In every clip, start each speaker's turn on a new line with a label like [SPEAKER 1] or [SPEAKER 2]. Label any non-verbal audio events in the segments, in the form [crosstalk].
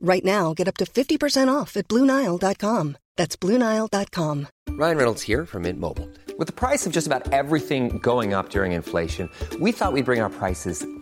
[SPEAKER 1] Right now, get up to 50% off at BlueNile.com. That's BlueNile.com.
[SPEAKER 2] Ryan Reynolds here from Mint Mobile. With the price of just about everything going up during inflation, we thought we'd bring our prices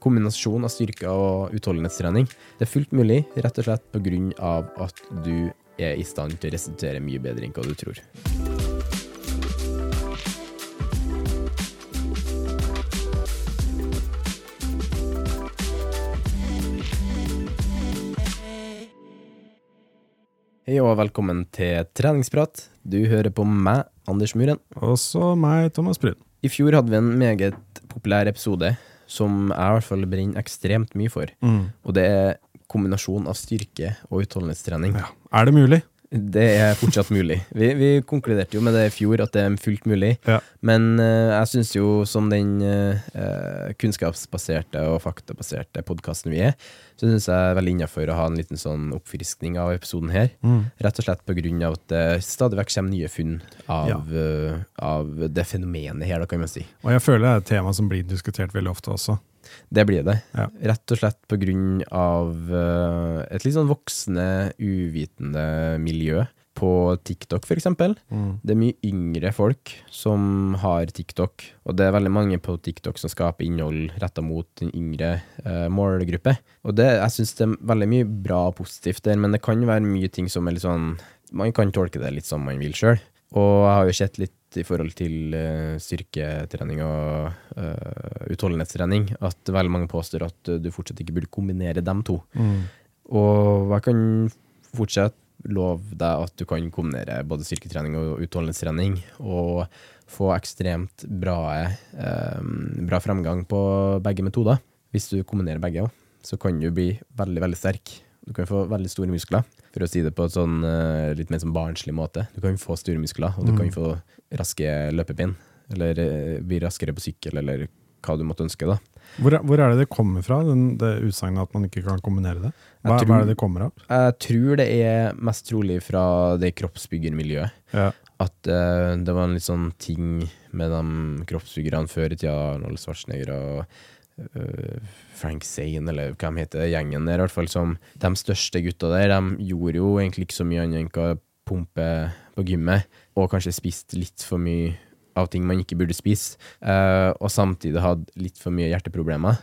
[SPEAKER 3] Kombinasjon av styrke og utholdenhetstrening. Det er fullt mulig, rett og slett pga. at du er i stand til å restituere mye bedre enn hva du tror. Hei og velkommen til treningsprat. Du hører på meg, Anders Muren.
[SPEAKER 4] Og så meg, Thomas Brun.
[SPEAKER 3] I fjor hadde vi en meget populær episode som jeg i hvert fall brenner ekstremt mye for. Og det er kombinasjon av styrke og utholdenhetstrening.
[SPEAKER 4] Ja. Er det mulig?
[SPEAKER 3] Det er fortsatt mulig. Vi, vi konkluderte jo med det i fjor, at det er fullt mulig.
[SPEAKER 4] Ja.
[SPEAKER 3] Men uh, jeg syns jo, som den eh, kunnskapsbaserte og faktabaserte podkasten vi er, så syns jeg er veldig innafor å ha en liten sånn oppfriskning av episoden her. Rett og slett på grunn av at det stadig vekk kommer nye funn av, eh, av det fenomenet her, da kan man si.
[SPEAKER 4] Og jeg føler det er et tema som blir diskutert veldig ofte også.
[SPEAKER 3] Det blir det.
[SPEAKER 4] Ja.
[SPEAKER 3] Rett og slett på grunn av eh, et litt sånn voksende, uvitende miljø på TikTok, for eksempel. Det er mye yngre folk som har TikTok, og det er veldig mange på TikTok som skaper innhold retta mot den yngre eh, målgruppe. Og det, jeg syns det er veldig mye bra og positivt der, men det kan være mye ting som er litt sånn Man kan tolke det litt som man vil sjøl. Og jeg har jo sett litt i forhold til eh, styrketrening og uh, utholdenhetstrening, at veldig mange påstår at du fortsatt ikke burde kombinere dem to. Og jeg kan fortsatt love deg at du kan kombinere både styrketrening og utholdenhetstrening, og få ekstremt bra, eh, bra fremgang på begge metoder. Hvis du kombinerer begge så kan du bli veldig, veldig sterk. Du kan få veldig store muskler, for å si det på en sånn eh, litt mer sånn barnslig måte. Du kan få store muskler, og du kan få raske løpepinn. eller eh, bli raskere på sykkel, eller hva du måtte ønske, da.
[SPEAKER 4] Hvor, hvor er det det kommer fra, den, det utsagnet at man ikke kan kombinere det? Hva,
[SPEAKER 3] tror-
[SPEAKER 4] hva er det det kommer av?
[SPEAKER 3] Jeg tror det er mest trolig fra det kroppsbyggermiljøet.
[SPEAKER 4] Ja.
[SPEAKER 3] At uh, det var en litt sånn ting med de kroppsbyggerne før i tida, Arnold Schwarzenegger og Frank Zane, eller hva de heter, gjengen der i hvert fall, som de største gutta der, de gjorde jo egentlig ikke så mye annet enn å pumpe på gymmet, og kanskje spiste litt for mye av ting man ikke burde spise, uh, og samtidig hadde litt for mye hjerteproblemer.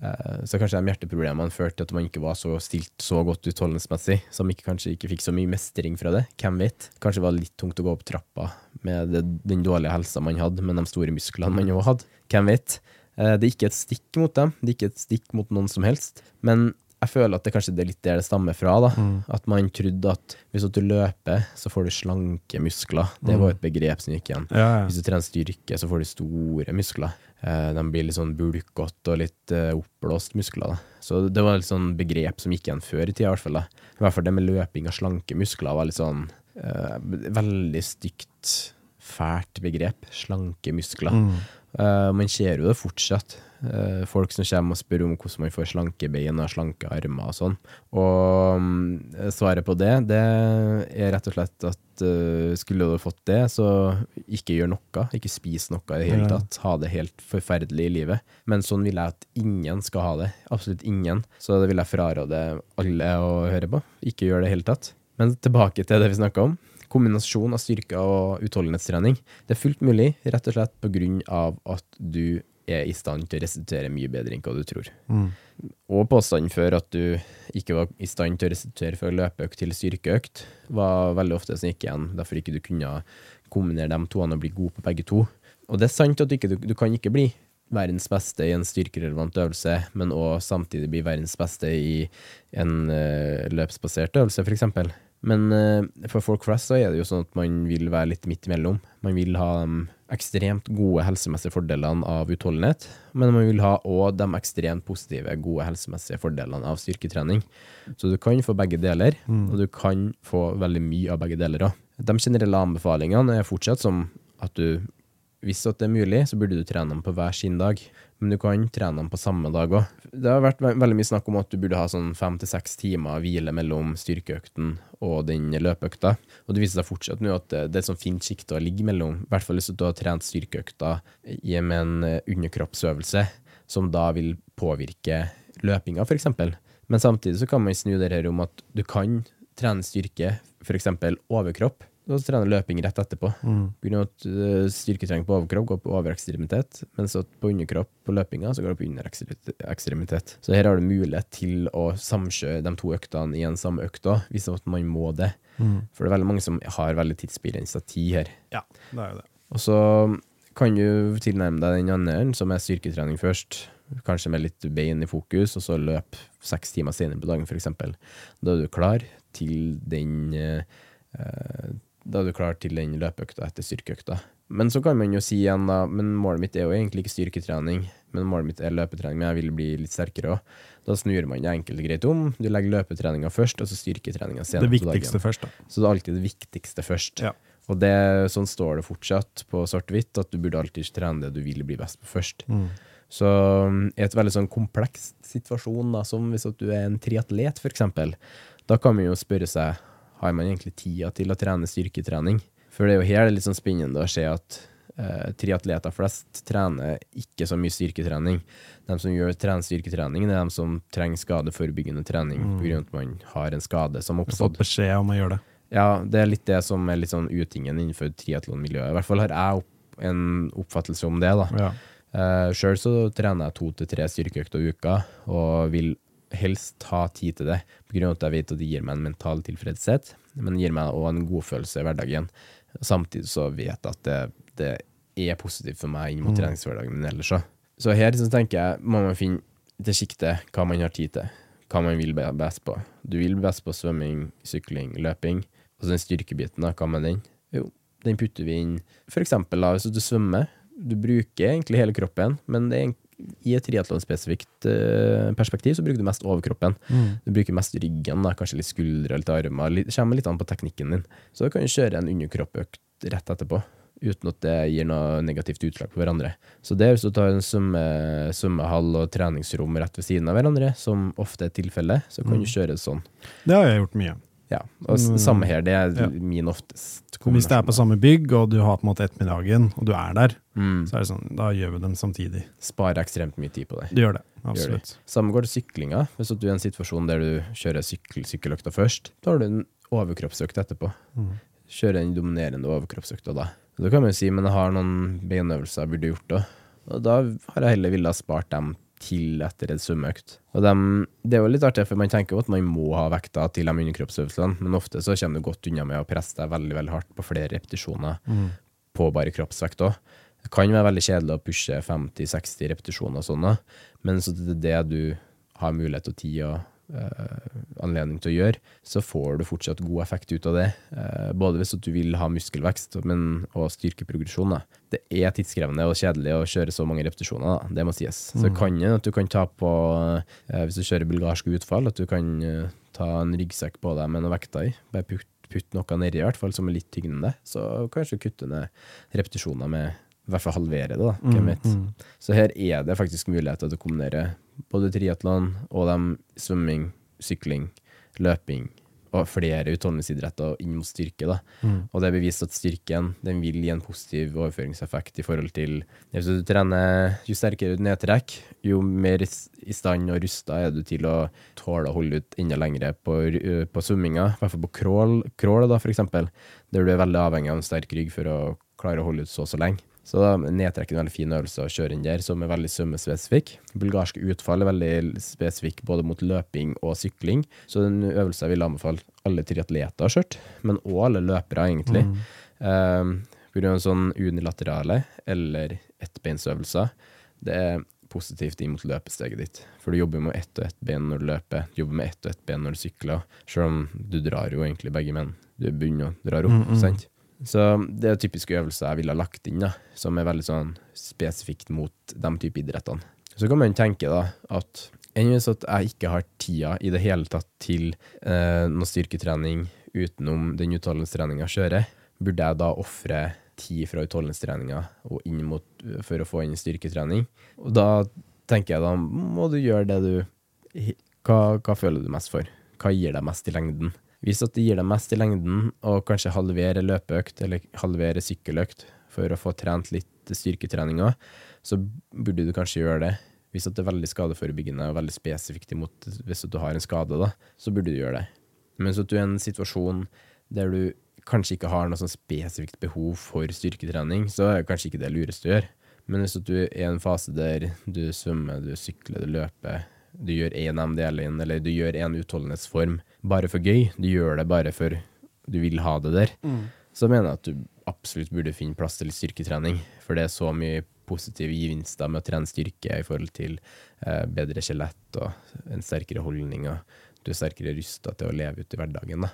[SPEAKER 3] Eh, så kanskje de hjerteproblemene førte til at man ikke var så stilt så godt utholdenhetsmessig, så man ikke, kanskje ikke fikk så mye mestring fra det. Hvem vet? Kanskje var det litt tungt å gå opp trappa med det, den dårlige helsa man hadde, men de store musklene man òg hadde. Hvem vet? Eh, det er ikke et stikk mot dem, det er ikke et stikk mot noen som helst, men jeg føler at det kanskje det er litt der det stammer fra. da. At man trodde at hvis du løper, så får du slanke muskler. Det var et begrep som gikk igjen.
[SPEAKER 4] Ja, ja.
[SPEAKER 3] Hvis du trener styrke, så får du store muskler. Eh, de blir litt sånn bulkete og litt eh, oppblåst muskler. Da. Så det var et sånn begrep som gikk igjen før i tida, i hvert fall. Da. I hvert fall det med løping av slanke muskler var litt sånn uh, Veldig stygt, fælt begrep. Slanke muskler. Eh, man ser jo det fortsatt. Uh, folk som kommer og spør om hvordan man får slanke bein og slanke armer og sånn. Og um, svaret på det, det er rett og slett at uh, skulle du fått det, så ikke gjør noe. Ikke spis noe i det hele tatt. Ha det helt forferdelig i livet. Men sånn vil jeg at ingen skal ha det. Absolutt ingen. Så det vil jeg fraråde alle å høre på. Ikke gjør det i det hele tatt. Men tilbake til det vi snakka om. Kombinasjon av styrke og utholdenhetstrening. Det er fullt mulig, rett og slett av at du er i stand til å restituere mye bedre enn hva du tror. Og påstanden før at du ikke var i stand til å restituere fra løpeøkt til styrkeøkt, var veldig ofte som gikk igjen, derfor ikke du kunne kombinere de to og bli god på begge to. Og det er sant at du, ikke, du, du kan ikke bli verdens beste i en styrkerelevant øvelse, men òg samtidig bli verdens beste i en uh, løpsbasert øvelse, f.eks. Men uh, for folk flest så er det jo sånn at man vil være litt midt imellom. Man vil ha de ekstremt gode helsemessige fordelene av utholdenhet, men man vil ha òg de ekstremt positive, gode helsemessige fordelene av styrketrening. Så du kan få begge deler, og du kan få veldig mye av begge deler òg. De generelle anbefalingene er fortsatt som at du hvis det er mulig, så burde du trene dem på hver sin dag. Men du kan trene dem på samme dag òg. Det har vært veldig mye snakk om at du burde ha sånn fem til seks timer hvile mellom styrkeøkten og den løpeøkta. Og det viser seg fortsatt nå at det, er et sånn fint sjikte å ligge mellom. I hvert fall hvis du har trent styrkeøkta i- en underkroppsøvelse, som da vil påvirke løpinga, f.eks. Men samtidig så kan man snu det her om at du kan trene styrke, f.eks. overkropp, og så trene løping rett etterpå. Mm. grunn at eh, styrketrening på overkropp går på overekstremitet, mens på underkropp på løpinga så går det på underekstremitet. Så her har du mulighet til å samkjøre de to øktene i en samme økt hvis man må det. For det er veldig mange som har veldig tidsbegrensa tid her.
[SPEAKER 4] Ja, det er jo det.
[SPEAKER 3] Og så kan du tilnærme deg den andre, som er styrketrening først. Kanskje med litt bein i fokus, og så løp seks timer senere på dagen, f.eks. Da er du klar til den eh, eh, Da er du klar til den løpeøkta etter styrkeøkta. Men så kan man jo si igjen, da, men målet mitt er jo egentlig ikke styrketrening, men målet mitt er løpetrening, men jeg vil bli litt sterkere òg. Da snur man det enkelt og greit om. Du legger løpetreninga først, og så styrketreninga senere
[SPEAKER 4] Det
[SPEAKER 3] på dagen.
[SPEAKER 4] viktigste først, da.
[SPEAKER 3] Så det er alltid det viktigste først.
[SPEAKER 4] Ja.
[SPEAKER 3] Og det, sånn står det fortsatt på svart-hvitt, at du burde alltid trene det du vil bli best på først. Så um, i et veldig sånn komplekst situasjon, da, som hvis du er en triatlet f.eks., da kan man jo spørre seg har man egentlig tida til å trene styrketrening. For det er jo her det er litt sånn spennende å se at eh, triatleter flest trener ikke så mye styrketrening. De som gjør trener styrketrening, det er de som trenger skadeforebyggende trening grunn av at man har en skade som har
[SPEAKER 4] fått beskjed om å gjøre det.
[SPEAKER 3] Ja, det er litt det som er litt sånn utingen innenfor triatlonmiljøet. I hvert fall har jeg opp, en oppfattelse om det, da.
[SPEAKER 4] Ja.
[SPEAKER 3] Uh, Sjøl så trener jeg to til tre styrkeøkter i uka, og vil helst ta tid til det, på grunn av at jeg vet at det gir meg en mental tilfredshet, men det gir meg òg en godfølelse i hverdagen. Samtidig så vet jeg at det, det er positivt for meg inn mot treningshverdagen min ellers òg. Så her så tenker jeg må man finne til sjiktet hva man har tid til, hva man vil best på. Du vil best på svømming, sykling, løping, og så den styrkebiten, da, hva med den? Jo, den putter vi inn for eksempel da, hvis du svømmer. Du bruker egentlig hele kroppen, men det er en- i et triatlonspesifikt eh, perspektiv så bruker du mest overkroppen. Du bruker mest ryggen, da, kanskje litt skuldre litt armer. Det kommer litt an på teknikken din. Så du kan kjøre en underkroppøkt rett etterpå, uten at det gir noe negativt utslag på hverandre. Så det er hvis du tar en svømme, svømmehall og treningsrom rett ved siden av hverandre, som ofte er tilfellet, så kan du kjøre sånn.
[SPEAKER 4] Det har jeg gjort mye.
[SPEAKER 3] Ja, og s- samme her, det er
[SPEAKER 4] Ja.
[SPEAKER 3] min oftest
[SPEAKER 4] Hvis det er på samme bygg, og du har på en måte ettermiddagen, og du er der,
[SPEAKER 3] Mm.
[SPEAKER 4] så er det sånn, da gjør vi dem samtidig.
[SPEAKER 3] Sparer ekstremt mye tid på det.
[SPEAKER 4] Du gjør det.
[SPEAKER 3] Gjør det.
[SPEAKER 4] Absolutt.
[SPEAKER 3] Samme går til syklinga. Hvis du er i en situasjon der du kjører sykkel, sykkeløkta først, da har du en overkroppsøkt etterpå. Kjører den dominerende overkroppsøkta da. Da kan man jo si, men jeg har noen beinøvelser jeg burde gjort da. Og da har jeg heller villet ha spart dem til etter en svømmeøkt. Og de, det er jo litt artig, for man tenker jo at man må ha vekta til de underkroppsøvelsene, men ofte så kommer du godt unna med å presse deg veldig, veldig hardt på flere repetisjoner på bare kroppsvekt òg. Det kan være veldig kjedelig å pushe 50-60 repetisjoner og sånn, men så det er det du har mulighet og tid og anledning til å gjøre, så får du fortsatt god effekt ut av det. Eh, både hvis du vil ha muskelvekst men, og styrkeprogresjon. Da. Det er tidskrevende og kjedelig å kjøre så mange repetisjoner, da. det må sies. Så det kan det at du kan ta på, eh, hvis du kjører bulgarske utfall, at du kan eh, ta en ryggsekk på deg med noen vekter i. Bare putt, putt noe nedi, i hvert fall, som er litt tyngende. Så kanskje kutte ned repetisjoner med i hvert fall halvere det, da. mm, mm. Så her er det faktisk muligheter til å kombinere både triatlon og de svømming, sykling, løping og flere utholdenhetsidretter inn mot styrke. Da. Og det er bevist at styrken den vil gi en positiv overføringseffekt i forhold til Hvis du trener, Jo sterkere du nedtrekk, jo mer i stand og rusta er du til å tåle å holde ut enda lengre på, ru- på svømminga, i hvert fall på crawl, crawl da, for eksempel, der du er veldig avhengig av en sterk rygg for å klare å holde ut så og så lenge. Så da, nedtrekk en veldig fin øvelse å kjøre inn der, som er veldig svømmespesifikk. Bulgarske utfall er veldig spesifikk både mot løping og sykling, så den øvelsen jeg vil anbefale alle triatleter å kjøre, men òg alle løpere, egentlig. Um, på grunn av sånn unilaterale eller ettbeinsøvelser. Det er positivt inn mot løpesteget ditt, for du jobber med ett og ett ben når du løper, du jobber med ett og ett ben når du sykler, selv om du drar jo egentlig begge menn. Du begynner å dra opp, sant? Så det er typiske øvelser jeg ville ha lagt inn, da, som er veldig sånn spesifikt mot de type idrettene. Så kan man tenke da at enn hvis jeg ikke har tida i det hele tatt til eh, noe styrketrening utenom den utholdenhetstreninga jeg kjører, burde jeg da ofre tid fra utholdenhetstreninga for å få inn styrketrening? Og da tenker jeg da må du gjøre det du hva, hva føler du mest for? Hva gir deg mest i lengden? Hvis at det gir deg mest i lengden, og kanskje halvere løpeøkt eller halvere sykkeløkt for å få trent litt styrketreninga, så burde du kanskje gjøre det. Hvis at det er veldig skadeforebyggende og veldig spesifikt imot hvis du har en skade, da, så burde du gjøre det. Men at du er i en situasjon der du kanskje ikke har noe sånn spesifikt behov for styrketrening, så er det kanskje ikke det lureste å gjøre. Men hvis du er i en fase der du svømmer, du sykler, du løper, du gjør én MDL-in, eller du gjør én utholdenhetsform bare for gøy, du gjør det bare for du vil ha det der, så mener jeg at du absolutt burde finne plass til styrketrening. For det er så mye positive gevinster med å trene styrke i forhold til eh, bedre skjelett og en sterkere holdning, og du er sterkere rusta til å leve ut i hverdagen. Da.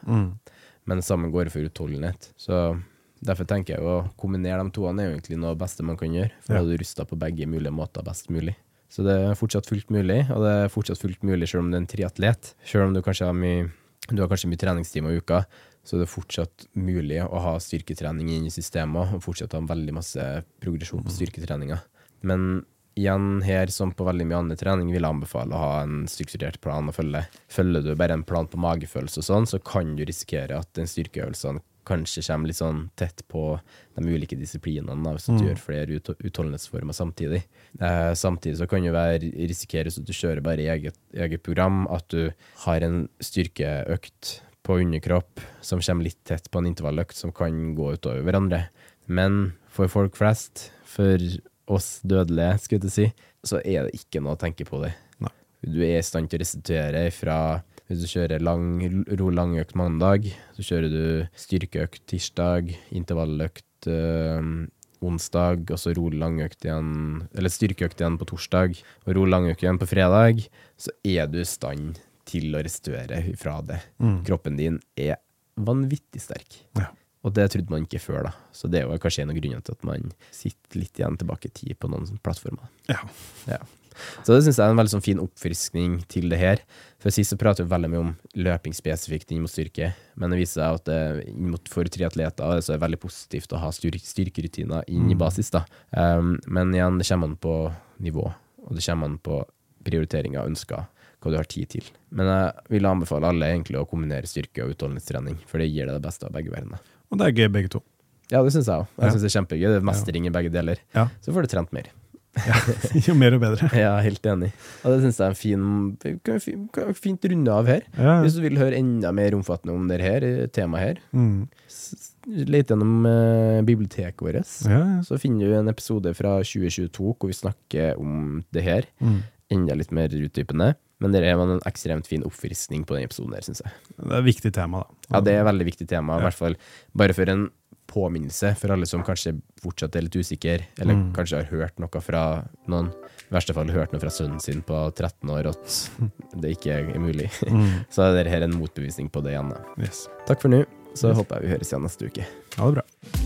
[SPEAKER 3] Men det samme går for utholdenhet. Så derfor tenker jeg å kombinere de to er jo egentlig noe beste man kan gjøre, for
[SPEAKER 4] Ja.
[SPEAKER 3] å rusta på begge mulige måter best mulig. Så det er fortsatt fullt mulig, og det er fortsatt fullt mulig selv om du er en triatlet. Selv om du kanskje har mye, du har kanskje mye treningstimer i uka, så er det fortsatt mulig å ha styrketrening inn i systemet, og fortsatt ha veldig masse progresjon på styrketreninga. Men igjen her, som på veldig mye annen trening, vil jeg anbefale å ha en strukturert plan å følge. Følger du bare en plan på magefølelse og sånn, så kan du risikere at den styrkeøvelsene kanskje kommer litt sånn tett på de ulike disiplinene, da, hvis du gjør flere ut utholdenhetsformer samtidig. Eh, samtidig så kan det være risikere at du kjører bare i eget, eget program, at du har en styrkeøkt på underkropp som kommer litt tett på en intervalløkt som kan gå utover hverandre. Men for folk flest, for oss dødelige, skulle jeg si, så er det ikke noe å tenke på det.
[SPEAKER 4] Nei.
[SPEAKER 3] Du er i stand til å restituere fra hvis du kjører lang, ro langøkt mandag, så kjører du styrkeøkt tirsdag, intervalløkt øh, onsdag, og så rolig langøkt igjen, eller styrkeøkt igjen på torsdag, og rolig langøkt igjen på fredag, så er du i stand til å restaurere fra det. Kroppen din er vanvittig sterk.
[SPEAKER 4] Ja.
[SPEAKER 3] Og det trodde man ikke før, da. Så det er jo kanskje en av grunnene til at man sitter litt igjen tilbake i tid på noen plattformer.
[SPEAKER 4] Ja.
[SPEAKER 3] Ja. Så det syns jeg er en veldig sånn fin oppfriskning til det her. For sist så prater vi veldig mye om løping spesifikt inn mot styrke, men det viser seg at det, inn mot for triatleter så er det veldig positivt å ha styrke, styrkerutiner inn i basis. da. Um, men igjen, det kommer an på nivå, og det kommer an på prioriteringer og ønsker, hva du har tid til. Men jeg vil anbefale alle egentlig å kombinere styrke og utholdenhetstrening, for det gir deg det beste av begge verdener.
[SPEAKER 4] Og det er gøy, begge to.
[SPEAKER 3] Ja, det syns jeg òg. Jeg
[SPEAKER 4] Ja.
[SPEAKER 3] synes det er kjempegøy. Det er mestring i begge deler.
[SPEAKER 4] Ja.
[SPEAKER 3] Så får du trent mer. [laughs]
[SPEAKER 4] jo mer, jo bedre.
[SPEAKER 3] Er helt enig. Og det syns jeg er en fin kan vi kan vi fint runde av her.
[SPEAKER 4] Ja.
[SPEAKER 3] Hvis du vil høre enda mer omfattende om det her eh, temaet her,
[SPEAKER 4] Mm.
[SPEAKER 3] let gjennom eh, biblioteket vårt.
[SPEAKER 4] Ja, ja.
[SPEAKER 3] Så finner du en episode fra 2022 hvor vi snakker om det her.
[SPEAKER 4] Mm.
[SPEAKER 3] Enda litt mer utdypende. Men det var en ekstremt fin oppfriskning på den episoden her, syns jeg.
[SPEAKER 4] Det er et viktig tema, da.
[SPEAKER 3] Ja, det er et veldig viktig tema, i hvert fall bare for en påminnelse for alle som kanskje fortsatt er litt usikre, eller
[SPEAKER 4] Mm.
[SPEAKER 3] kanskje har hørt noe fra noen, i verste fall hørt noe fra sønnen sin på 13 år at [laughs] det ikke er mulig.
[SPEAKER 4] Mm. [laughs]
[SPEAKER 3] Så er dette en motbevisning på det igjen.
[SPEAKER 4] Yes.
[SPEAKER 3] Takk for nå, så
[SPEAKER 4] Yes.
[SPEAKER 3] håper jeg vi høres igjen neste uke.
[SPEAKER 4] Ha det bra.